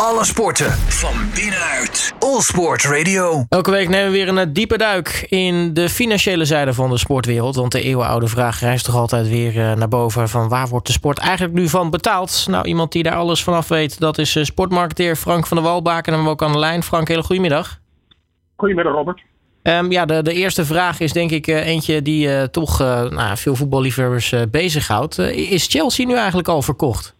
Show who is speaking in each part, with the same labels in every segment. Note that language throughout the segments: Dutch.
Speaker 1: Alle sporten van binnenuit. All Sport Radio.
Speaker 2: Elke week nemen we weer een diepe duik in de financiële zijde van de sportwereld. Want de eeuwenoude vraag reist toch altijd weer eh, naar boven van waar wordt de sport eigenlijk nu van betaald? Nou, iemand die daar alles vanaf weet, dat is eh, sportmarketeer Frank van der Walbaken. En hem ook aan de lijn. Frank, hele goedemiddag.
Speaker 3: Goedemiddag Robert.
Speaker 2: Um, ja, de, de eerste vraag is denk ik uh, eentje die uh, toch uh, nou, veel voetballiefhebbers bezighoudt. is Chelsea nu eigenlijk al verkocht?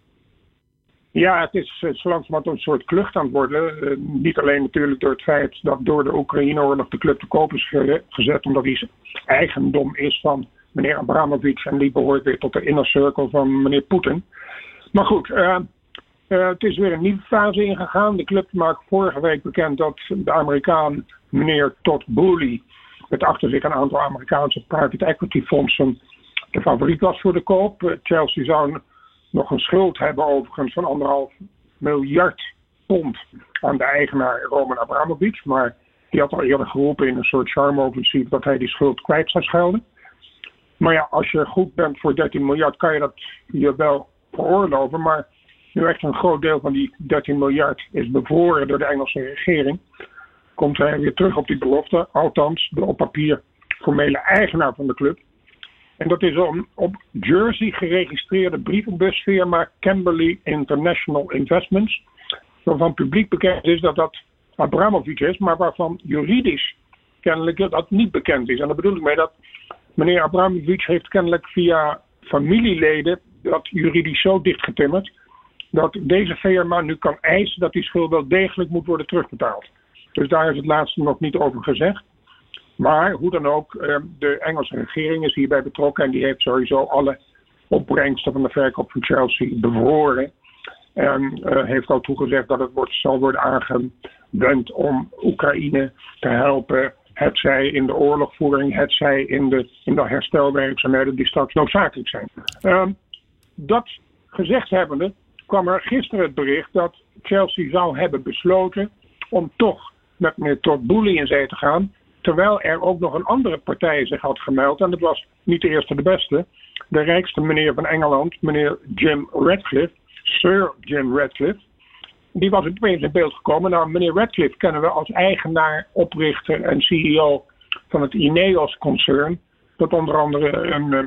Speaker 3: Ja, het is zo langzamerhand een soort klucht aan het worden. niet alleen natuurlijk door het feit dat door de Oekraïne-oorlog de club te koop is gezet, omdat die eigendom is van meneer Abramovic en die behoort weer tot de inner circle van meneer Poetin. Maar goed, het is weer een nieuwe fase ingegaan. De club maakt vorige week bekend dat de Amerikaan meneer Todd Boehly met achter zich een aantal Amerikaanse private equity fondsen de favoriet was voor de koop. Eh, Chelsea zou nog een schuld hebben overigens van anderhalf miljard pond aan de eigenaar Roman Abramovic. Maar die had al eerder geroepen in een soort charme-offensief dat hij die schuld kwijt zou schelden. Maar ja, als je goed bent voor 13 miljard kan je dat je wel veroorloven. Maar nu echt een groot deel van die 13 miljard is bevroren door de Engelse regering komt hij weer terug op die belofte. Althans, de op papier formele eigenaar van de club. En dat is een op Jersey geregistreerde brievenbusfirma Camberley International Investments. Waarvan publiek bekend is dat dat Abramovic is, maar waarvan juridisch kennelijk dat niet bekend is. En daar bedoel ik mee dat meneer Abramovic heeft kennelijk via familieleden dat juridisch zo dichtgetimmerd dat deze firma nu kan eisen dat die schuld wel degelijk moet worden terugbetaald. Dus daar is het laatste nog niet over gezegd. Maar hoe dan ook, ehm, de Engelse regering is hierbij betrokken en die heeft sowieso alle opbrengsten van de verkoop van Chelsea bevroren. En uh, heeft al toegezegd dat het wordt, zal worden aangewend om Oekraïne te helpen. Het zij in de oorlogvoering, het zij in de, in de herstelwerkzaamheden die straks noodzakelijk zijn. Uh, dat gezegd hebbende kwam er gisteren het bericht dat Chelsea zou hebben besloten om toch met meneer Todd Boehly in zee te gaan. Terwijl er ook nog een andere partij zich had gemeld. En dat was niet de eerste de beste. De rijkste meneer van Engeland, meneer Jim Radcliffe. Sir Jim Radcliffe. Die was opeens in beeld gekomen. Nou, meneer Radcliffe kennen we als eigenaar, oprichter en CEO van het Ineos-concern. Dat onder andere een, eh,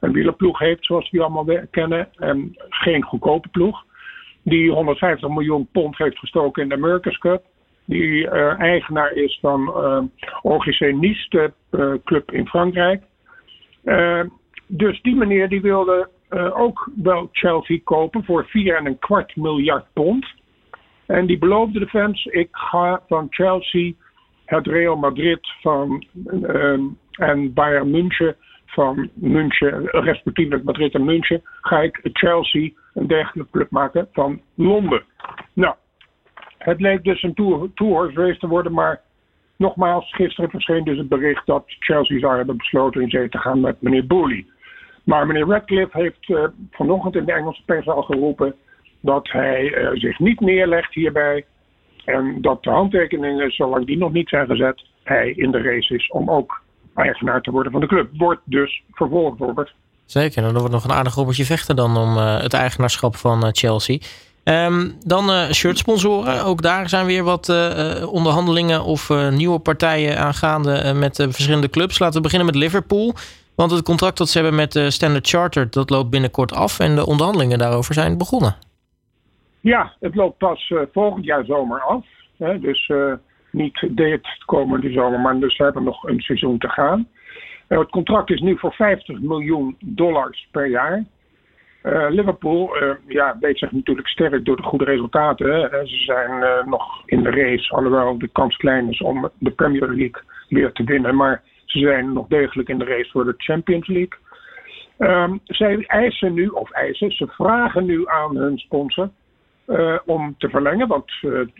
Speaker 3: een wielerploeg heeft, zoals we allemaal kennen. En geen goedkope ploeg. Die 150 miljoen pond heeft gestoken in de America's Cup die uh, eigenaar is van eh, OGC Nice, de uh, club in Frankrijk. dus die meneer die wilde ook wel Chelsea kopen voor 4,25 miljard pond. En die beloofde de fans, ik ga van Chelsea het Real Madrid van, en Bayern München van München, respectievelijk Madrid en München, ga ik Chelsea een dergelijke club maken van Londen. Nou, het leek dus een two-horse race te worden, maar nogmaals, gisteren verscheen dus het bericht dat Chelsea zou hebben besloten in zee te gaan met meneer Booley. Maar meneer Radcliffe heeft uh, vanochtend in de Engelse pers al geroepen dat hij uh, zich niet neerlegt hierbij. En dat de handtekeningen, zolang die nog niet zijn gezet, hij in de race is om ook eigenaar te worden van de club. Wordt dus vervolgd, Robert.
Speaker 2: Zeker, en er wordt nog een aardig robbertje vechten dan om uh, het eigenaarschap van Chelsea. Um, dan uh, shirtsponsoren. Ook daar zijn weer wat uh, onderhandelingen of uh, nieuwe partijen aangaande met verschillende clubs. Laten we beginnen met Liverpool. Want het contract dat ze hebben met Standard Chartered, dat loopt binnenkort af. En de onderhandelingen daarover zijn begonnen.
Speaker 3: Ja, het loopt pas volgend jaar zomer af. Hè? Dus niet dit komende zomer, maar dus we hebben nog een seizoen te gaan. het contract is nu voor 50 miljoen dollars per jaar. Uh, Liverpool uh, ja, weet zich natuurlijk sterk door de goede resultaten. Hè. Ze zijn nog in de race, alhoewel de kans klein is om de Premier League weer te winnen. Maar ze zijn nog degelijk in de race voor de Champions League. Um, zij eisen nu, of eisen, ze vragen nu aan hun sponsor om te verlengen. Want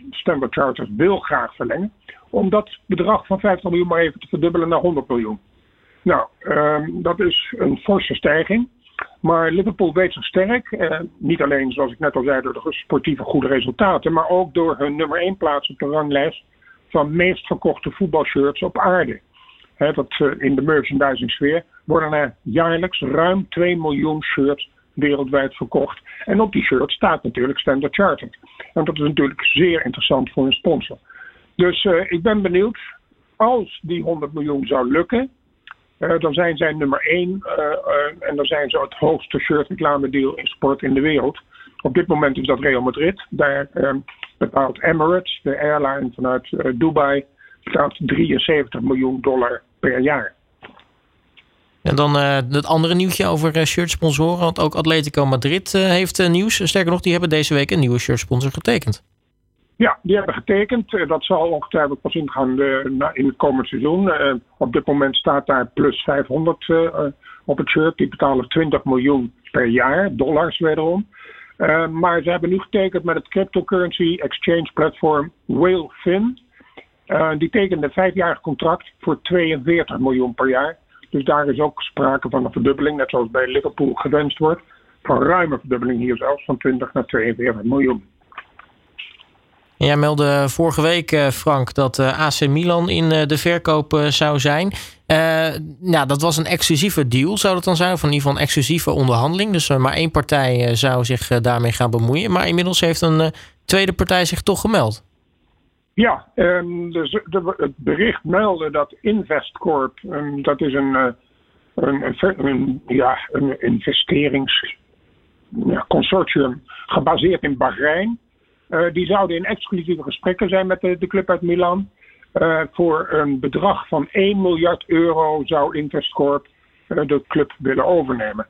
Speaker 3: Standard Chartered wil graag verlengen. Om dat bedrag van 50 miljoen maar even te verdubbelen naar 100 miljoen. Nou, um, dat is een forse stijging. Maar Liverpool weet zich sterk. Eh, niet alleen, zoals ik net al zei, door de sportieve goede resultaten. Maar ook door hun nummer 1 plaats op de ranglijst van meest verkochte voetbalshirts op aarde. Dat, uh, in de merchandising sfeer worden er jaarlijks ruim 2 miljoen shirts wereldwijd verkocht. En op die shirt staat natuurlijk Standard Chartered. En dat is natuurlijk zeer interessant voor een sponsor. Dus uh, ik ben benieuwd. Als die 100 miljoen zou lukken, uh, dan zijn zij nummer 1 uh, en dan zijn ze het hoogste shirt reclame deal in sport in de wereld. Op dit moment is dat Real Madrid. Daar betaalt Emirates, de airline vanuit Dubai, betaalt 73 miljoen dollar per jaar.
Speaker 2: En dan het andere nieuwtje over shirtsponsoren. Want ook Atletico Madrid heeft nieuws. Sterker nog, die hebben deze week een nieuwe shirtsponsor getekend.
Speaker 3: Ja, die hebben getekend. Dat zal ongetwijfeld pas ingaan in het komende seizoen. op dit moment staat daar plus 500 op het shirt. Die betalen 20 miljoen per jaar, dollars wederom. maar ze hebben nu getekend met het cryptocurrency exchange platform Whalefin. die tekende een vijfjarig contract voor 42 miljoen per jaar. Dus daar is ook sprake van een verdubbeling, net zoals bij Liverpool gewenst wordt. Van ruime verdubbeling hier zelfs, van 20 naar 42 miljoen.
Speaker 2: Jij meldde vorige week, eh, Frank, dat eh, AC Milan in eh, de verkoop zou zijn. nou, dat was een exclusieve deal, zou dat dan zijn? Of in ieder geval een exclusieve onderhandeling. Dus maar één partij zou zich daarmee gaan bemoeien. Maar inmiddels heeft een tweede partij zich toch gemeld.
Speaker 3: Ja, um, dus de, het bericht meldde dat Investcorp, um, dat is een, een, een, ja, een investeringsconsortium ja, gebaseerd in Bahrein. Uh, die zouden in exclusieve gesprekken zijn met de, de club uit Milan. Uh, voor een bedrag van 1 miljard euro zou Investcorp de club willen overnemen.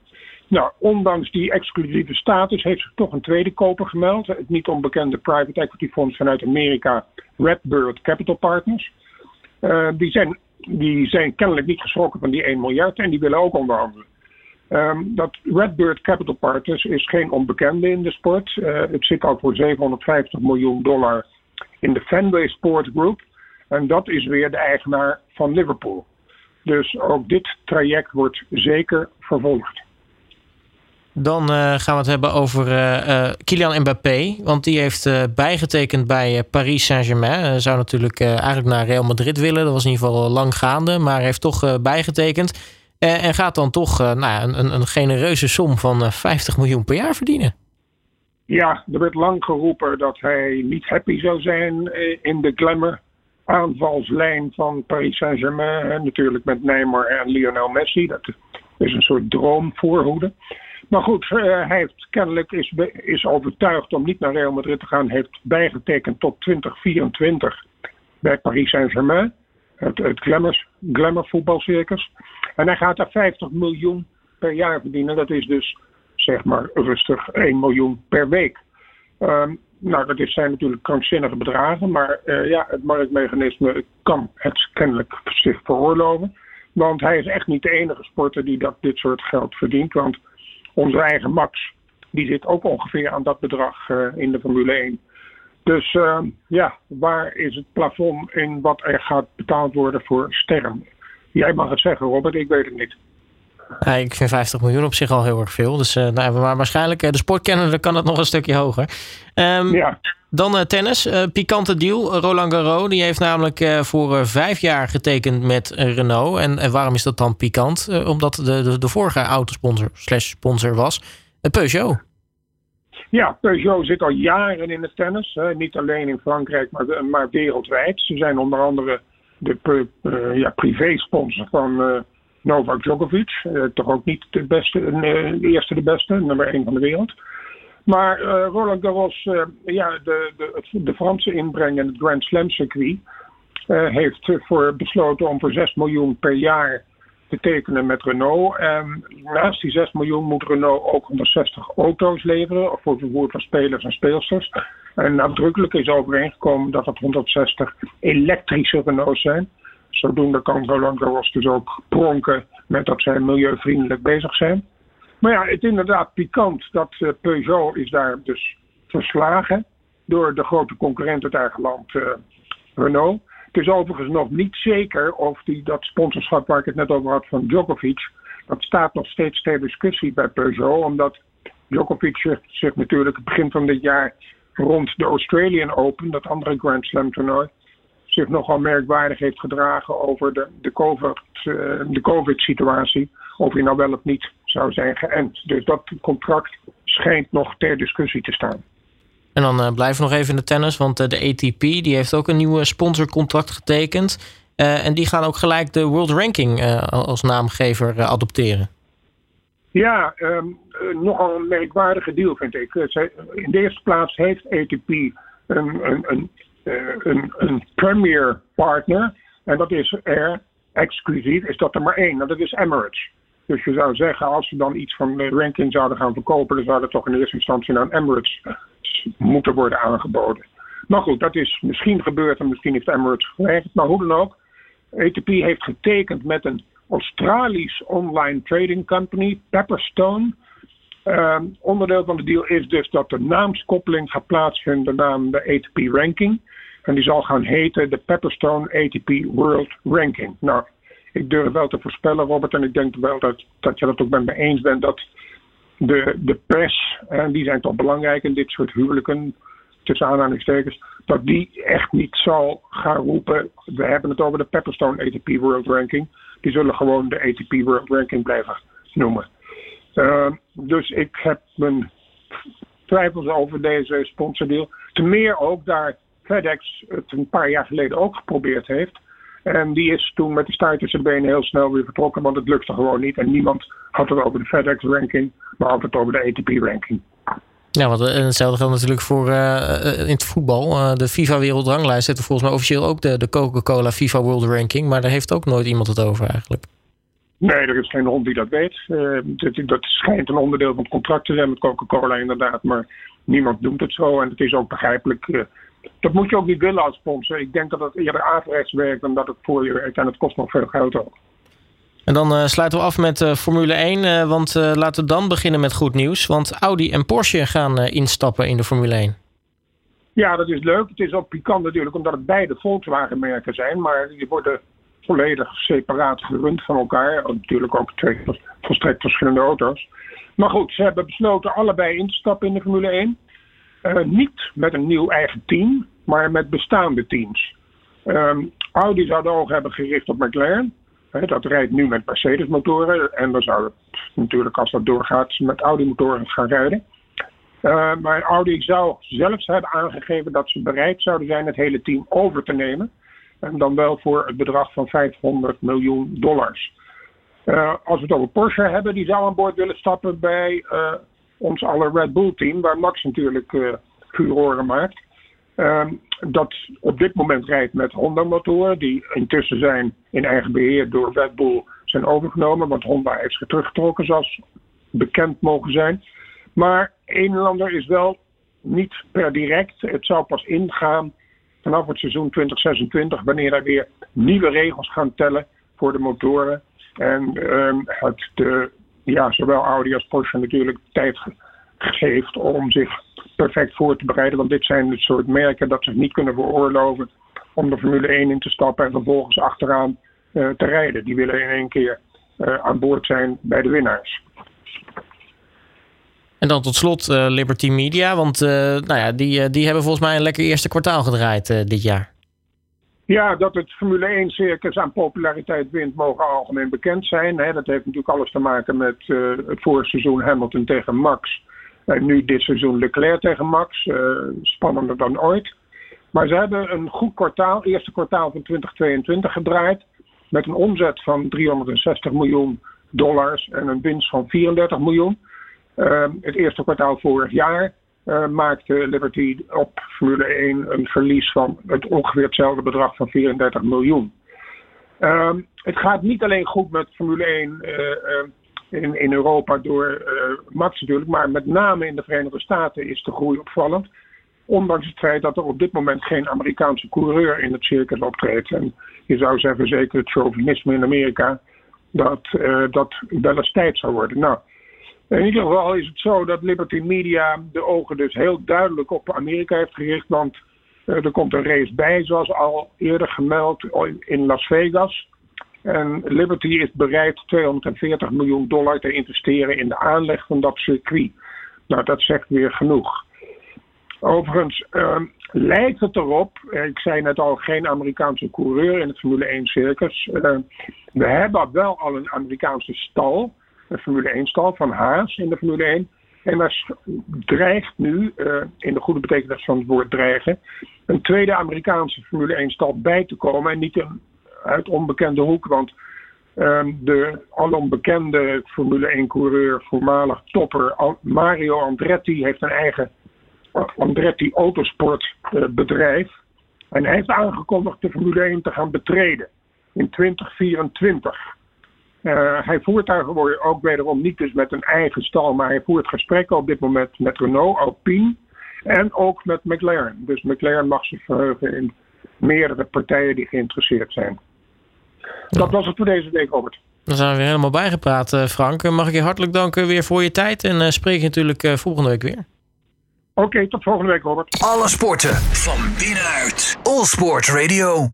Speaker 3: Nou, ondanks die exclusieve status heeft zich toch een tweede koper gemeld. Het niet onbekende private equity fonds vanuit Amerika, Redbird Capital Partners. Die, zijn, die zijn kennelijk niet geschrokken van die 1 miljard en die willen ook onderhandelen. Um, dat Redbird Capital Partners is geen onbekende in de sport. Uh, het zit al voor 750 miljoen dollar in de Fenway Sport Group. En dat is weer de eigenaar van Liverpool. Dus ook dit traject wordt zeker vervolgd.
Speaker 2: Dan uh, gaan we het hebben over uh, Kylian Mbappé. Want die heeft bijgetekend bij Paris Saint-Germain. zou natuurlijk eigenlijk naar Real Madrid willen. Dat was in ieder geval lang gaande. Maar heeft toch bijgetekend. En gaat dan toch nou, een, een, genereuze som van 50 miljoen per jaar verdienen.
Speaker 3: Ja, er werd lang geroepen dat hij niet happy zou zijn in de glamour aanvalslijn van Paris Saint-Germain. Natuurlijk met Neymar en Lionel Messi. Dat is een soort droomvoorhoede. Maar goed, hij heeft kennelijk is, is overtuigd om niet naar Real Madrid te gaan. Heeft bijgetekend tot 2024 bij Paris Saint-Germain. Het, het glamour, glamour. En hij gaat daar 50 miljoen per jaar verdienen. Dat is dus zeg maar rustig 1 miljoen per week. Um, nou, dat zijn natuurlijk krankzinnige bedragen. Maar uh, ja, het marktmechanisme kan het kennelijk zich veroorloven. Want hij is echt niet de enige sporter die dat, dit soort geld verdient. Want onze eigen Max, die zit ook ongeveer aan dat bedrag uh, in de Formule 1. Dus uh, ja, waar is het plafond in wat er gaat betaald worden voor sterren? Jij mag het zeggen, Robert, ik weet het niet.
Speaker 2: Ja, ik vind 50 miljoen op zich al heel erg veel. Dus uh, nou, maar waarschijnlijk, de sportkenner kan het nog een stukje hoger. Um, ja. Dan uh, tennis, uh, pikante deal. Roland Garros die heeft namelijk voor vijf jaar getekend met Renault. En, en, waarom is dat dan pikant? omdat de, de, de, vorige autosponsor slash sponsor was Peugeot.
Speaker 3: Ja, Peugeot zit al jaren in het tennis. niet alleen in Frankrijk, maar, maar wereldwijd. Ze zijn onder andere de ja, privé-sponsor van Novak Djokovic. toch ook niet de beste, de eerste de beste, nummer één van de wereld. Maar uh, Roland Garros, uh, ja, de, de, de Franse inbreng in het Grand Slam circuit, uh, heeft voor besloten om voor 6 miljoen per jaar te tekenen met Renault. En naast die 6 miljoen moet Renault ook 160 auto's leveren voor vervoer van spelers en speelsters. En nadrukkelijk is overeengekomen dat het 160 elektrische Renaults zijn. Zodoende kan Roland Garros dus ook pronken met dat zij milieuvriendelijk bezig zijn. Maar ja, het is inderdaad pikant dat uh, Peugeot is daar dus verslagen door de grote concurrent uit eigen land, uh, Renault. Het is overigens nog niet zeker of die, dat sponsorschap waar ik het net over had van Djokovic, dat staat nog steeds ter discussie bij Peugeot, omdat Djokovic zich, natuurlijk begin van dit jaar rond de Australian Open, dat andere Grand Slam toernooi, zich nogal merkwaardig heeft gedragen over de, de COVID-situatie. Uh, COVID of hij nou wel of niet zou zijn geënt. Dus dat contract schijnt nog ter discussie te staan.
Speaker 2: En dan uh, blijven we nog even in de tennis, want de ATP die heeft ook een nieuw sponsorcontract getekend. en die gaan ook gelijk de World Ranking als naamgever adopteren.
Speaker 3: Ja, um, nogal een merkwaardige deal vind ik. In de eerste plaats heeft ATP een, een, een, premier partner. En dat is er exclusief, is dat er maar één. Dat is Emirates. Dus je zou zeggen, als ze dan iets van de ranking zouden gaan verkopen, dan zou dat toch in eerste instantie aan Emirates moeten worden aangeboden. Maar goed, dat is misschien gebeurd en misschien heeft Emirates geweigerd. Maar hoe dan ook, ATP heeft getekend met een Australisch online trading company, Pepperstone. Uh, onderdeel van de deal is dus dat de naamskoppeling gaat plaatsvinden naar de ATP ranking. En die zal gaan heten de Pepperstone ATP World Ranking. Nou, ik durf wel te voorspellen, Robert, en ik denk wel dat, dat je dat ook met me eens bent, dat de, de pers, en die zijn toch belangrijk in dit soort huwelijken, tussen aanhalingstekens, dat die echt niet zal gaan roepen. We hebben het over de Pepperstone ATP World Ranking. Die zullen gewoon de ATP World Ranking blijven noemen. Uh, dus ik heb mijn twijfels over deze sponsordeal. Ten meer ook daar FedEx het een paar jaar geleden ook geprobeerd heeft. En die is toen met de staart tussen benen heel snel weer vertrokken, want het lukte gewoon niet. En niemand had het over de FedEx-ranking, maar had het over de ATP-ranking.
Speaker 2: Ja, want eh, hetzelfde geldt natuurlijk voor uh, in het voetbal. Uh, de FIFA Wereldranglijst heeft volgens mij officieel ook de, de Coca-Cola FIFA World Ranking. Maar daar heeft ook nooit iemand het over eigenlijk.
Speaker 3: Nee, er is geen hond die dat weet. dat, dat schijnt een onderdeel van het contract te zijn met Coca-Cola inderdaad. Maar niemand noemt het zo. En het is ook begrijpelijk dat moet je ook niet willen als sponsor. Ik denk dat het eerder averechts werkt dan dat het voor je werkt. En het kost nog veel geld ook.
Speaker 2: En dan uh, sluiten we af met uh, Formule 1. Uh, eh, want laten we dan beginnen met goed nieuws. Want Audi en Porsche gaan instappen in de Formule 1.
Speaker 3: Ja, dat is leuk. Het is ook pikant natuurlijk, omdat het beide Volkswagen-merken zijn. Maar die worden volledig separaat gerund van elkaar. Natuurlijk ook twee volstrekt verschillende auto's. Maar goed, ze hebben besloten allebei in te stappen in de Formule 1. Uh, niet met een nieuw eigen team, maar met bestaande teams. Um, Audi zou de ogen hebben gericht op McLaren. dat rijdt nu met Mercedes-motoren. En dan zou het natuurlijk, als dat doorgaat, met Audi-motoren gaan rijden. Uh, maar Audi zou zelfs hebben aangegeven dat ze bereid zouden zijn het hele team over te nemen. En dan wel voor het bedrag van 500 miljoen dollars. Uh, als we het over Porsche hebben, die zou aan boord willen stappen bij ons alle Red Bull team, waar Max natuurlijk uh, furoren maakt. Uh, dat op dit moment rijdt met Honda motoren, die intussen zijn in eigen beheer door Red Bull zijn overgenomen, want Honda heeft zich teruggetrokken zoals bekend mogen zijn. Maar een en ander is wel niet per direct. Het zou pas ingaan vanaf het seizoen 2026, wanneer er weer nieuwe regels gaan tellen voor de motoren. En uh, het de ja, zowel Audi als Porsche natuurlijk tijd geeft om zich perfect voor te bereiden. Want dit zijn het soort merken dat ze niet kunnen veroorloven om de Formule 1 in te stappen en vervolgens achteraan uh, te rijden. Die willen in één keer uh, aan boord zijn bij de winnaars.
Speaker 2: En dan tot slot uh, Liberty Media, want nou ja, die, die hebben volgens mij een lekker eerste kwartaal gedraaid dit jaar.
Speaker 3: Ja, dat het Formule 1-circus aan populariteit wint, mogen algemeen bekend zijn. Hè. Dat heeft natuurlijk alles te maken met uh, het voorseizoen Hamilton tegen Max. En nu dit seizoen Leclerc tegen Max. Uh, spannender dan ooit. Maar ze hebben een goed kwartaal, eerste kwartaal van 2022 gedraaid. Met een omzet van 360 miljoen dollars en een winst van 34 miljoen. Uh, het eerste kwartaal vorig jaar uh, maakte Liberty op Formule 1 een verlies van het ongeveer hetzelfde bedrag van 34 miljoen. Uh, het gaat niet alleen goed met Formule 1 uh, uh, in, in Europa door Max natuurlijk, maar met name in de Verenigde Staten is de groei opvallend. Ondanks het feit dat er op dit moment geen Amerikaanse coureur in het circus optreedt. En je zou zeggen, zeker het chauvinisme in Amerika, dat dat wel eens tijd zou worden. Nou, in ieder geval is het zo dat Liberty Media de ogen dus heel duidelijk op Amerika heeft gericht. Want uh, er komt een race bij, zoals al eerder gemeld, in Las Vegas. En Liberty is bereid 240 miljoen dollar te investeren in de aanleg van dat circuit. Nou, dat zegt weer genoeg. Overigens uh, lijkt het erop, eh, ik zei net al, geen Amerikaanse coureur in het Formule 1 circus. Uh, we hebben wel al een Amerikaanse stal een Formule 1-stal van Haas in de Formule 1. En daar dreigt nu, uh, in de goede betekenis van het woord dreigen, een tweede Amerikaanse Formule 1-stal bij te komen. En niet een, uit onbekende hoek, want um, de alom bekende Formule 1-coureur, voormalig topper Mario Andretti, heeft een eigen Andretti Autosport uh, bedrijf. En hij heeft aangekondigd de Formule 1 te gaan betreden in 2024. Uh, hij voert daar ook wederom niet dus met een eigen stal, maar hij voert gesprekken op dit moment met Renault, Alpine en ook met McLaren. Dus McLaren mag zich verheugen in meerdere partijen die geïnteresseerd zijn. Dat was het voor deze week, Robert.
Speaker 2: Dan zijn we weer helemaal bijgepraat, eh, Frank. Mag ik je hartelijk danken weer voor je tijd en uh, spreek je natuurlijk uh, volgende week weer.
Speaker 3: Oké, okay, tot volgende week, Robert.
Speaker 1: Alle sporten van binnenuit. All Sport Radio.